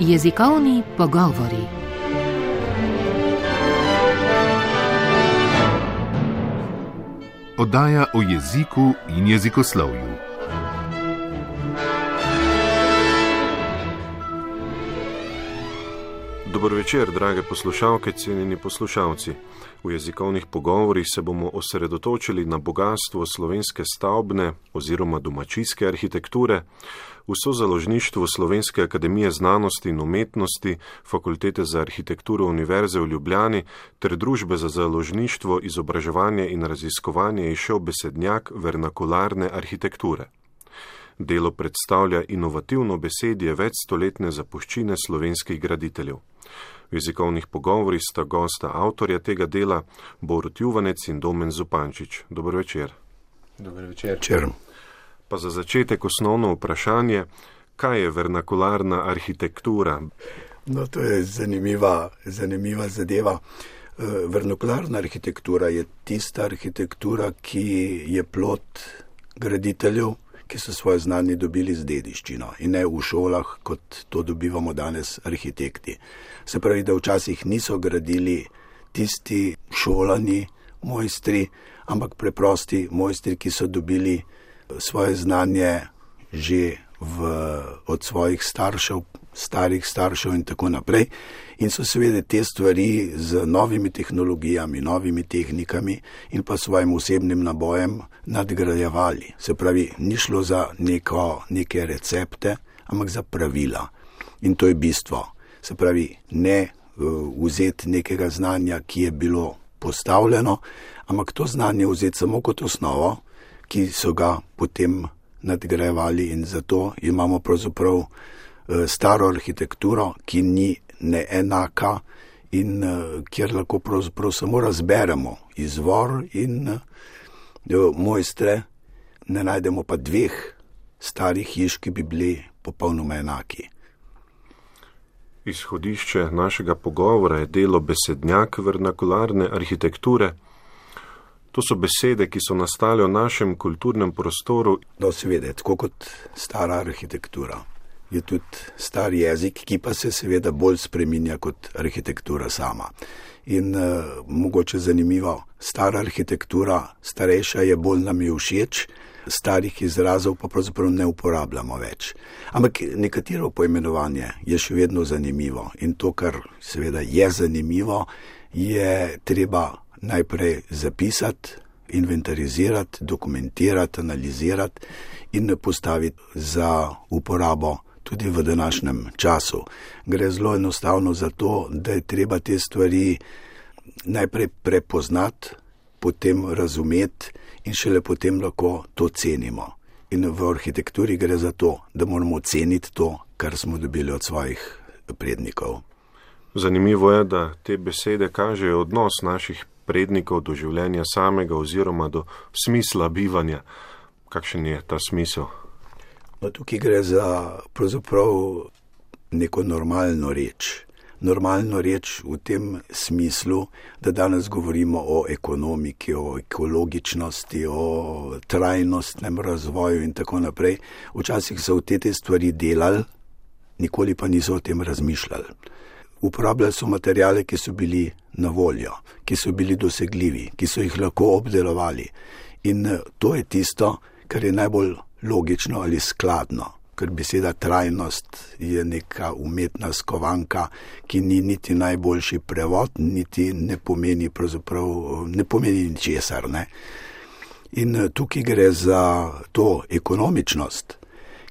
Jezikovni pogovori. Oddaja o jeziku in jezikoslovju. Dobro večer, drage poslušalke, cenjeni poslušalci. V jezikovnih pogovorih se bomo osredotočili na bogatstvo slovenske stavbne oziroma domačijske arhitekture, vso založništvo Slovenske akademije znanosti in umetnosti, Fakultete za arhitekturo Univerze v Ljubljani ter družbe za založništvo, izobraževanje in raziskovanje je šel besednjak vernakularne arhitekture. Delo predstavlja inovativno besedje večstoletne zapuščine slovenskih graditeljev. V jezikovnih pogovorih sta gosta avtorja tega dela, Borut Juvanec in Domen Zupančič. Dobro večer. Dobro večer. Večer. Pa za začetek osnovno vprašanje, kaj je vernakularna arhitektura? No, to je zanimiva, zanimiva zadeva. Eh, Vernakularna arhitektura je tista arhitektura, ki je plot graditeljev, ki so svoje znanje dobili z dediščino in ne v šolah, kot to dobivamo danes arhitekti. Se pravi, da včasih niso gradili tisti šolani mojstri, ampak preprosti mojstri, ki so dobili svoje znanje že v, od svojih staršev, starih staršev in tako naprej. In so seveda te stvari z novimi tehnologijami, novimi tehnikami in pa svojim osebnim nabojem nadgrajevali. Se pravi, ni šlo za neko, neke recepte, ampak za pravila. In to je bistvo. Se pravi, ne uh, vzeti nekega znanja, ki je bilo postavljeno, ampak to znanje vzeti samo kot osnovo, ki so ga potem nadgrajevali in zato imamo pravzaprav staro arhitekturo, ki ni neenaka in uh, kjer lahko pravzaprav samo razberemo izvor in uh, mojstre, ne najdemo pa dveh starih hiš, ki bi bili popolnoma enaki. Izhodišče našega pogovora je delo besednjak vernakularne arhitekture. To so besede, ki so nastale v našem kulturnem prostoru. No, seveda, tako kot stara arhitektura. Je tudi star jezik, ki pa se seveda bolj spreminja kot arhitektura sama. In uh, mogoče zanimivo, stara arhitektura, starejša je bolj nam je všeč, starih izrazov pa pravzaprav ne uporabljamo več. Ampak nekatero poimenovanje je še vedno zanimivo in to, kar seveda je zanimivo, je treba najprej zapisati, inventarizirati, dokumentirati, analizirati in postaviti za uporabo tudi v današnjem času. Gre zelo enostavno za to, da je treba te stvari najprej prepoznati, potem razumeti in šele potem lahko to cenimo. In v arhitekturi gre za to, da moramo ceniti to, kar smo dobili od svojih prednikov. Zanimivo je, da te besede kažejo odnos naših prednikov do življenja samega oziroma do smisla bivanja. Kakšen je ta smisel? Tukaj gre za pravzaprav neko normalno reč. Normalno reč v tem smislu, da danes govorimo o ekonomiki, o ekologičnosti, o trajnostnem razvoju in tako naprej. Včasih so v te, te stvari delali, nikoli pa niso o tem razmišljali. Uporabljali so materijale, ki so bili na voljo, ki so bili dosegljivi, ki so jih lahko obdelovali. In to je tisto, kar je najbolj logično ali skladno, ker beseda trajnost je neka umetna skovanka, ki ni niti najboljši prevod, niti ne pomeni, ne pomeni ničesar. Ne? In tukaj gre za to ekonomičnost,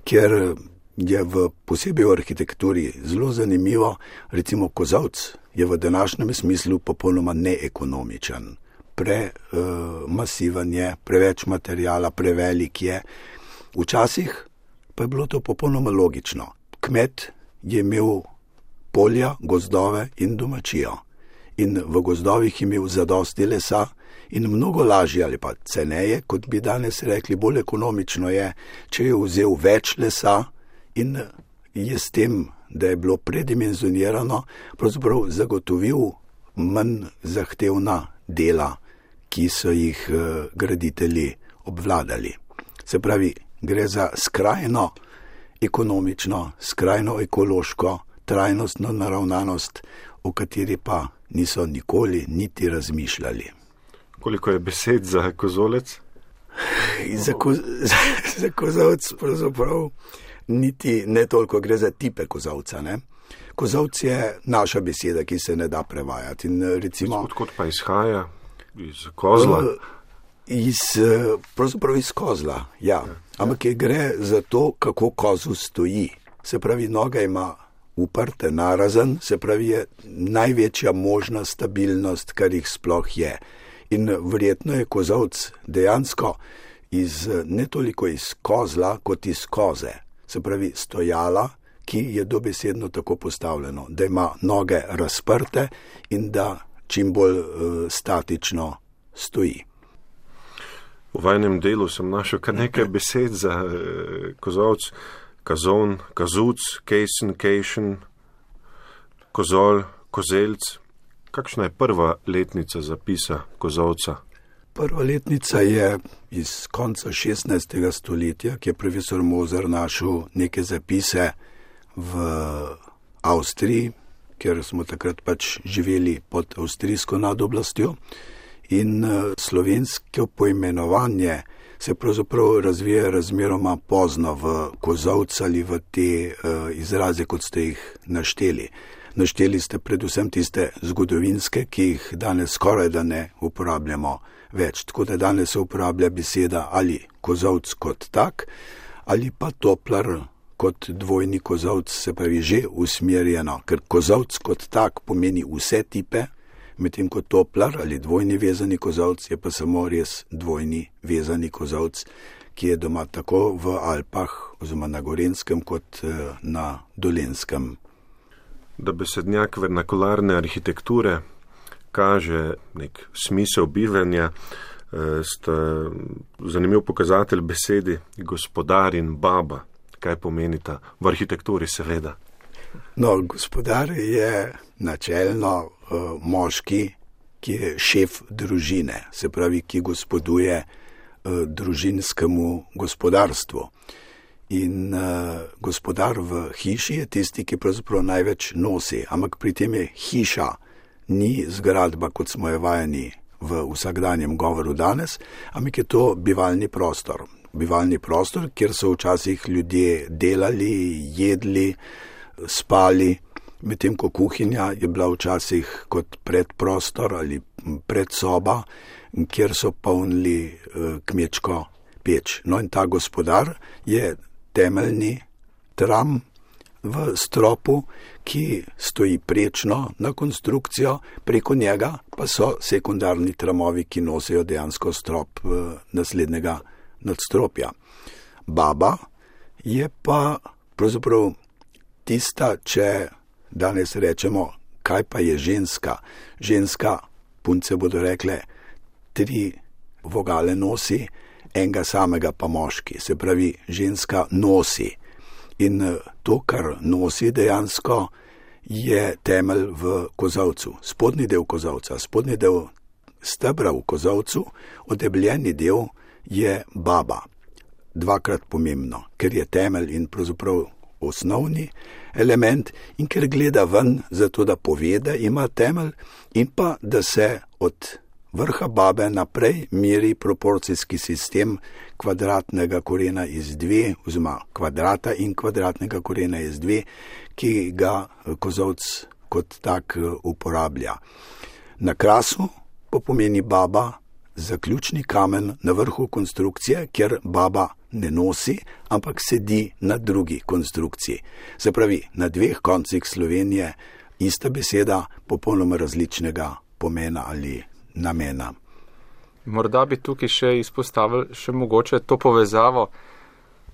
ker je v posebej v arhitekturi zelo zanimivo, recimo kozovc je v današnjem smislu popolnoma neekonomičen. Premasiven uh, je, preveč materijala, prevelik je, Včasih pa je bilo to popolnoma logično. Kmet je imel polja, gozdove in domačijo. In v gozdovih je imel zadosti lesa in mnogo lažje ali pa ceneje, kot bi danes rekli, bolj ekonomično je, če je vzel več lesa in je s tem, da je bilo predimenzionirano, pravzaprav zagotovil manj zahtevna dela, ki so jih eh, graditelji obvladali. Se pravi, gre za skrajno ekonomično, skrajno ekološko, trajnostno naravnanost, o kateri pa niso nikoli niti razmišljali. Koliko je besed za kozolec? Za, ko, za, za kozavc pravzaprav niti ne toliko gre za tipe kozavca. Ne? Kozavc je naša beseda, ki se ne da prevajati. In, recimo, Odkot pa izhaja? Iz kozla? Eh, Iz, eh, pravzaprav iz kozla, ja. Ampak je gre za to, kako kozu stoji. Se pravi, noga ima uprte narazen, se pravi, je največja možna stabilnost, kar jih sploh je. In verjetno je kozavc dejansko iz, ne toliko iz kozla, kot iz koze. Se pravi, stojala, ki je dobesedno tako postavljeno, da ima noge razprte in da čim bolj uh, statično stoji. V vajnem delu sem našel kar nekaj besed za eh, kozovc, kazon, kazuc, kejsen, kejšen, kozol, kozelc. Kakšna je prva letnica zapisa kozovca? Prva letnica je iz konca 16. stoletja, ki je profesor Mozer našel neke zapise v Avstriji, ker smo takrat pač živeli pod avstrijsko nadoblastjo. In uh, slovensko poimenovanje se pravzaprav razvija razmeroma pozno v kozovce ali v te uh, izraze, kot ste jih našteli. Našteli ste predvsem tiste zgodovinske, ki jih danes skoraj da ne uporabljamo več. Tako da danes se uporablja beseda ali kozovc kot tak, ali pa toplar kot dvojni kozovc, se pravi že usmerjeno, ker kozovc kot tak pomeni vse tipe, medtem ko toplar ali dvojni vezani kozovc je pa samo res dvojni vezani kozovc, ki je doma tako v Alpah oziroma na Gorenskem kot eh, na Dolenskem. Da besednjak vernakularne arhitekture kaže nek smisel bivanja, eh, sta zanimiv pokazatelj besedi gospodar in baba. Kaj pomenita v arhitekturi, seveda? No, gospodar je načelno uh, moški, ki je šef družine, se pravi, ki gospoduje uh, družinskemu gospodarstvu. In uh, gospodar v hiši je tisti, ki pravzaprav največ nosi, ampak pri tem je hiša, ni zgradba, kot smo jo vajeni v vsakdanjem govoru danes, ampak je to bivalni prostor bivalni prostor, kjer so včasih ljudje delali, jedli, spali, medtem ko kuhinja je bila včasih kot predprostor ali predsoba, kjer so polnili eh, kmečko peč. No in ta gospodar je temeljni tram v stropu, ki stoji prečno na konstrukcijo, preko njega pa so sekundarni tramovi, ki nosijo dejansko strop eh, naslednjega nadstropja. Baba je pa pravzaprav tista, če danes rečemo, kaj pa je ženska. Ženska, punce bodo rekle, tri vogale nosi, enega samega pa moški, se pravi, ženska nosi. In eh, to, kar nosi dejansko, je temelj v kozavcu, spodnji del kozavca, spodnji del stebra v kozavcu, odebljeni del je baba. Dvakrat pomembno, ker je temelj in pravzaprav osnovni element in ker gleda ven, zato da pove, da ima temelj in pa da se od vrha babe naprej meri proporcijski sistem kvadratnega korena iz dve, oziroma kvadrata in kvadratnega korena iz dve, ki ga kozovc kot tak uporablja. Na krasu pa pomeni baba zaključni kamen na vrhu konstrukcije, kjer baba ne nosi, ampak sedi na drugi konstrukciji. Se pravi, na dveh koncih Slovenije ista beseda, popolnoma različnega pomena ali namena. Morda bi tukaj še izpostavili še mogoče to povezavo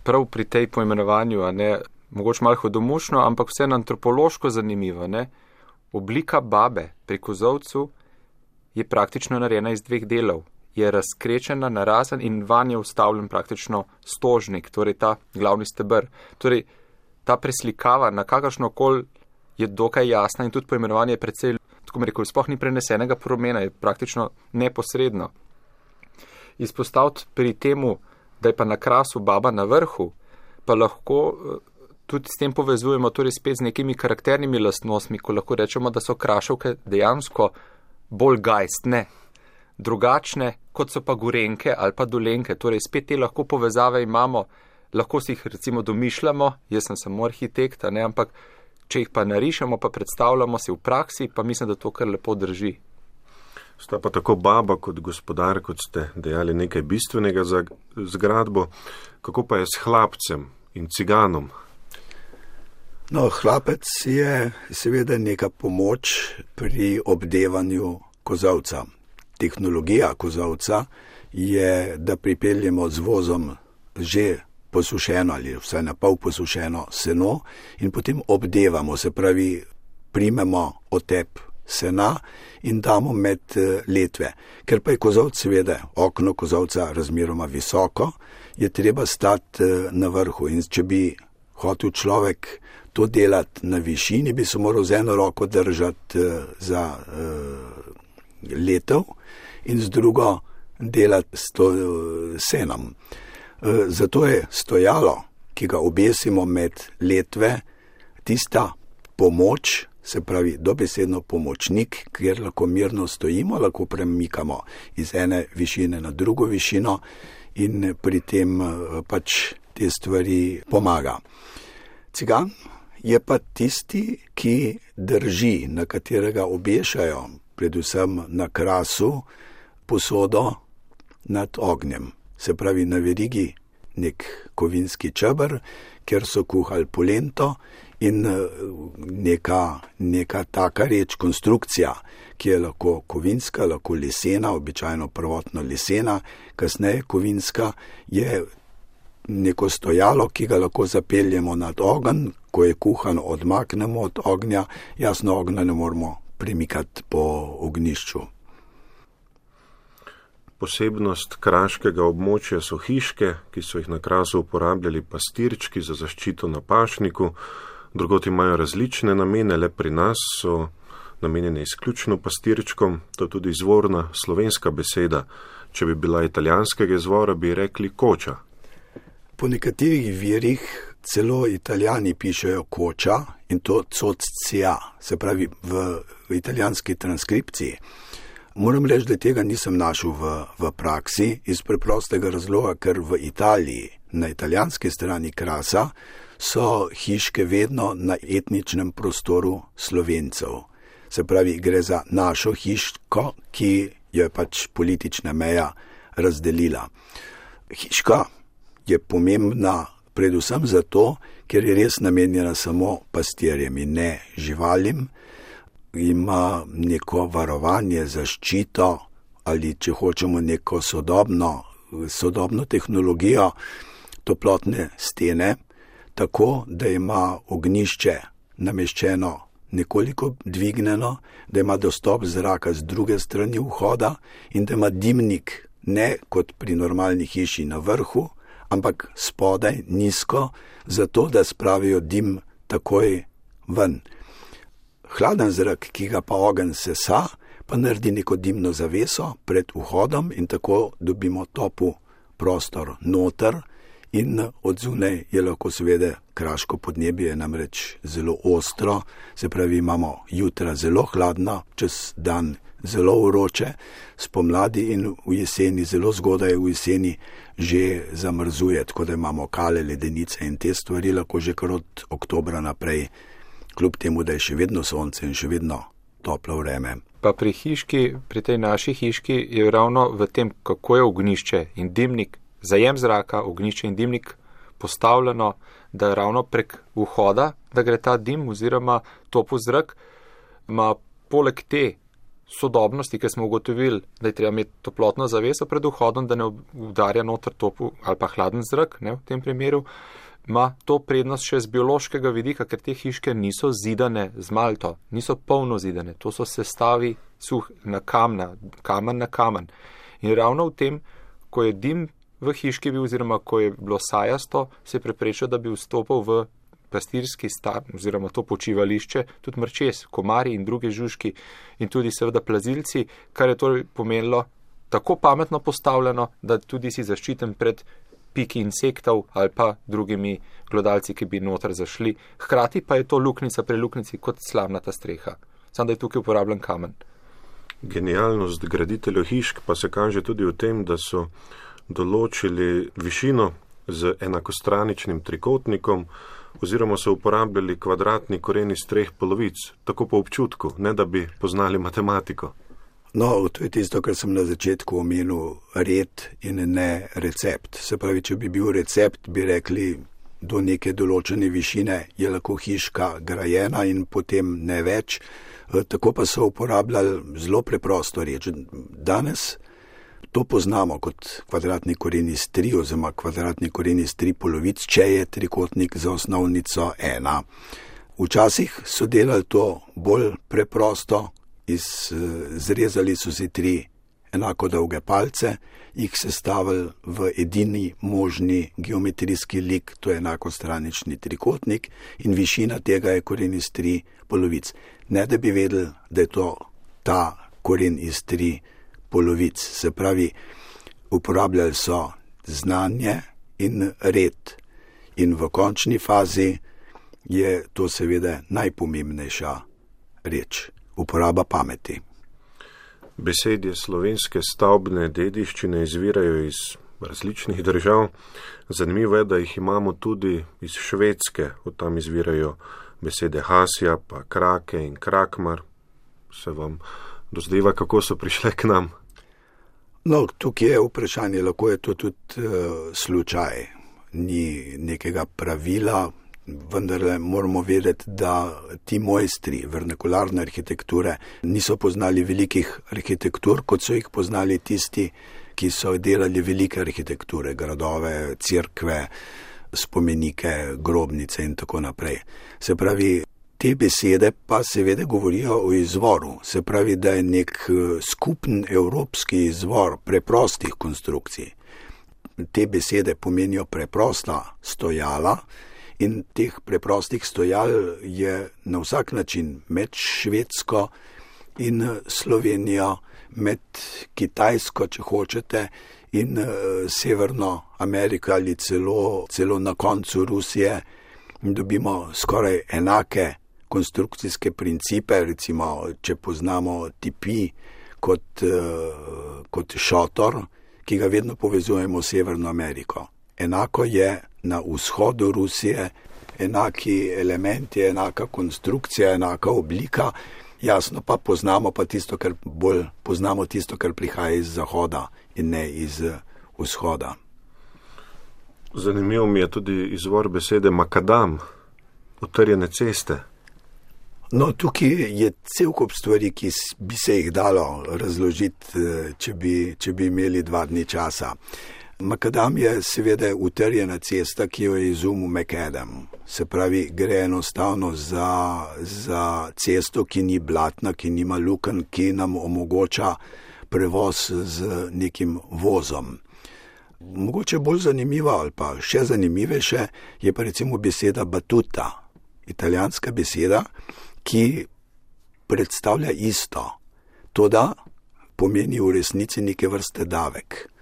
prav pri tej poimenovanju, ne mogoče malo hodomušno, ampak vse antropološko zanimivo. Ne? Oblika babe pri kozovcu je praktično narejena iz dveh delov je razkrečena na razen in van je ustavljen praktično stožnik, torej ta glavni stebr. Torej, ta preslikava na kakršno kol je dokaj jasna in tudi poimenovanje je precej, tako mi rekel, spoh ni prenesenega promena, je praktično neposredno. Izpostaviti pri temu, da je pa na krasu baba na vrhu, pa lahko tudi s tem povezujemo torej spet z nekimi karakternimi lastnostmi, ko lahko rečemo, da so krašovke dejansko bolj gajstne, drugačne, kot so pa gorenke ali pa dolenke. Torej spet te lahko povezave imamo, lahko si jih recimo domišljamo, jaz sem samo arhitekt, ne, ampak če jih pa narišemo, pa predstavljamo si v praksi, pa mislim, da to kar lepo drži. Sta pa tako baba kot gospodar, kot ste dejali nekaj bistvenega za zgradbo, kako pa je s hlapcem in ciganom? No, hlapec je seveda neka pomoč pri obdevanju kozavca. Tehnologija kozavca je, da pripeljemo z vozom že posušeno ali vsaj na pol posušeno seno in potem obdevamo, se pravi, primemo otep sena in damo med eh, letve. Ker pa je kozovc, seveda, okno kozovca razmeroma visoko, je treba stati eh, na vrhu in če bi hotel človek to delati na višini, bi se moral z eno roko držati eh, za letev in z drugo delati s to senom. Zato je stojalo, ki ga obesimo med letve, tista pomoč, se pravi dobesedno pomočnik, kjer lahko mirno stojimo, lahko premikamo iz ene višine na drugo višino in pri tem eh, pač te stvari pomaga. Cigan je pa tisti, ki drži, na katerega obešajo, predvsem na krasu, posodo nad ognjem, se pravi na verigi nek kovinski čebr, kjer so kuhali polento in eh, neka, neka taka reč, konstrukcija, ki je lahko kovinska, lahko lesena, običajno prvotno lesena, kasneje kovinska, je neko stojalo, ki ga lahko zapeljemo nad ogen, ko je kuhan, odmaknemo od ognja, jasno ognja ne moramo premikati po ognišču. Posebnost kraškega območja so hiške, ki so jih na krasu uporabljali pastirčki za zaščito na pašniku, drugot imajo različne namene, le pri nas so namenjene izključno pastirčkom, to je tudi izvorna slovenska beseda. Če bi bila italijanskega izvora, bi rekli koča. Po nekaterih virih celo italijani pišejo koča in to coccia, se pravi v italijanski transkripciji. Moram reči, da tega nisem našel v, v praksi iz preprostega razloga, ker v Italiji, na italijanski strani krasa, so hiške vedno na etničnem prostoru slovencev. Se pravi, gre za našo hiško, ki jo je pač politična meja razdelila. Hiška je pomembna predvsem zato, ker je res namenjena samo pastirjem in ne živalim, ima neko varovanje, zaščito ali če hočemo neko sodobno, sodobno tehnologijo, toplotne stene, tako, da ima ognišče nameščeno nekoliko dvignjeno, da ima dostop zraka z druge strani vhoda in da ima dimnik ne kot pri normalni hiši na vrhu, ampak spodaj nizko, zato da spravijo dim takoj ven. Hladen zrak, ki ga pa ogen sesa, pa naredi neko dimno zaveso pred vhodom in tako dobimo topu prostor noter in od zunaj je lahko seveda kraško podnebje namreč zelo ostro, se pravi imamo jutra zelo hladna, čez dan zelo vroče, spomladi in v jeseni, zelo zgodaj v jeseni že zamrzuje, tako da imamo kale ledenice in te stvari lahko že kar od oktobra naprej, kljub temu, da je še vedno sonce in še vedno toplo vreme. Pa pri hiški, pri tej naši hiški je ravno v tem, kako je ognišče in dimnik zajem zraka, ognišče in dimnik postavljeno, da je ravno prek vhoda, da gre ta dim oziroma topu zrak, ima poleg te sodobnosti, ki smo ugotovili, da je treba imeti toplotno zaveso pred vhodom, da ne udarja noter topu ali pa hladen zrak, ne v tem primeru, ima to prednost še z biološkega vidika, ker te hiške niso zidane z malto, niso polno zidane, to so sestavi suh na kamna, kamen na kamen. In ravno v tem, ko je dim v hiški bil, oziroma ko je bilo sajasto, se je preprečil, da bi vstopil v pastirski star, oziroma to počivališče, tudi mrčes, komari in druge žužki in tudi seveda plazilci, kar je torej pomenilo tako pametno postavljeno, da tudi si zaščiten pred piki insektov ali pa drugimi glodalci, ki bi noter zašli. Hkrati pa je to luknjica pri luknjici kot slamnata streha. Sam da je tukaj uporabljen kamen. Genialnost graditeljev hišk pa se kaže tudi v tem, da so določili višino z enakostraničnim trikotnikom oziroma so uporabljali kvadratni koren iz treh polovic, tako po občutku, ne da bi poznali matematiko. No, to je tisto, kar sem na začetku omenil, red in ne recept. Se pravi, če bi bil recept, bi rekli, do neke določene višine je lahko hiška grajena in potem ne več. E, tako pa so uporabljali zelo preprosto reč. Danes to poznamo kot kvadratni koren iz tri oziroma kvadratni koren iz tri polovic, če je trikotnik za osnovnico ena. Včasih so delali to bolj preprosto, izrezali so si tri enako dolge palce, jih sestavili v edini možni geometrijski lik, to je enakostranični trikotnik, in višina tega je koren iz tri polovic. Ne da bi vedeli, da je to ta koren iz tri polovic. Se pravi, uporabljali so znanje in red. In v končni fazi je to seveda najpomembnejša reč uporaba pameti. Besedje slovenske stavbne dediščine izvirajo iz različnih držav. Zanimivo je, da jih imamo tudi iz Švedske, od tam izvirajo besede hasja, pa krake in krakmar. Se vam dozdeva, kako so prišle k nam? No, tukaj je vprašanje, lahko je to tudi uh, slučaj. Ni nekega pravila, vendar moramo vedeti, da ti mojstri vernikularne arhitekture niso poznali velikih arhitektur, kot so jih poznali tisti, ki so delali velike arhitekture, gradove, crkve, spomenike, grobnice in tako naprej. Se pravi, te besede pa seveda govorijo o izvoru, se pravi, da je nek skupen evropski izvor preprostih konstrukcij. Te besede pomenijo preprosta stojala, in teh preprostih stojal je na vsak način med Švedsko in Slovenijo, med Kitajsko, če hočete, in uh, Severno Ameriko ali celo, celo na koncu Rusije, dobimo skoraj enake konstrukcijske principe, recimo, če poznamo tipi kot, uh, kot šotor, ki ga vedno povezujemo s Severno Ameriko. Enako je na vzhodu Rusije, enaki elementi, enaka konstrukcija, enaka oblika. Jasno pa poznamo pa tisto, kar bolj poznamo, tisto, kar prihaja iz zahoda in ne iz vzhoda. Zanimivo mi je tudi izvor besede makadam, utrjene ceste. No, tukaj je cel kup stvari, ki bi se jih dalo razložiti, če bi, če bi imeli dva dni časa. Makadam je seveda utrjena cesta, ki jo je izumil Mekedem. Se pravi, gre enostavno za, za cesto, ki ni blatna, ki nima luken, ki nam omogoča prevoz z nekim vozom. Mogoče bolj zanimiva ali pa še zanimivejše je pa recimo beseda batuta, italijanska beseda, ki predstavlja isto. To da pomeni v resnici neke vrste davek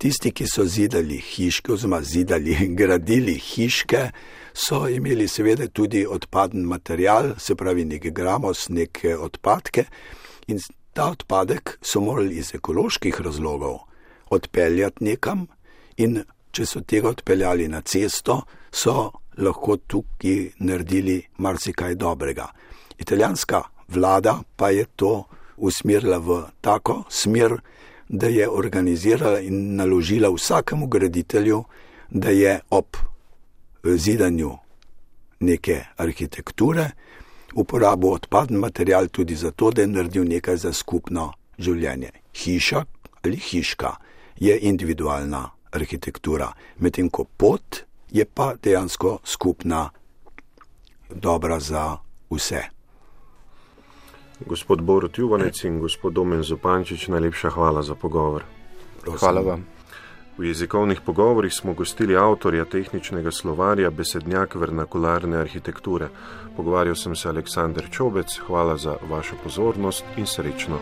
tisti, ki so zidali hiške, oziroma zidali in gradili hiške, so imeli seveda tudi odpaden material, se pravi neke gramos, neke odpadke in ta odpadek so morali iz ekoloških razlogov odpeljati nekam in če so tega odpeljali na cesto, so lahko tukaj naredili marsikaj dobrega. Italijanska vlada pa je to usmerila v tako smer, da je organizirala in naložila vsakemu graditelju, da je ob zidanju neke arhitekture uporabil odpadni material tudi zato, da je naredil nekaj za skupno življenje. Hiša ali hiška je individualna arhitektura, medtem ko pot je pa dejansko skupna dobra za vse. Gospod Borut Juvanec in gospod Domen Zupančič, najlepša hvala za pogovor. Prosim. Hvala vam. V jezikovnih pogovorih smo gostili avtorja tehničnega slovarja Besednjak vernakularne arhitekture. Pogovarjal sem se Aleksandr Čobec, hvala za vašo pozornost in srečno.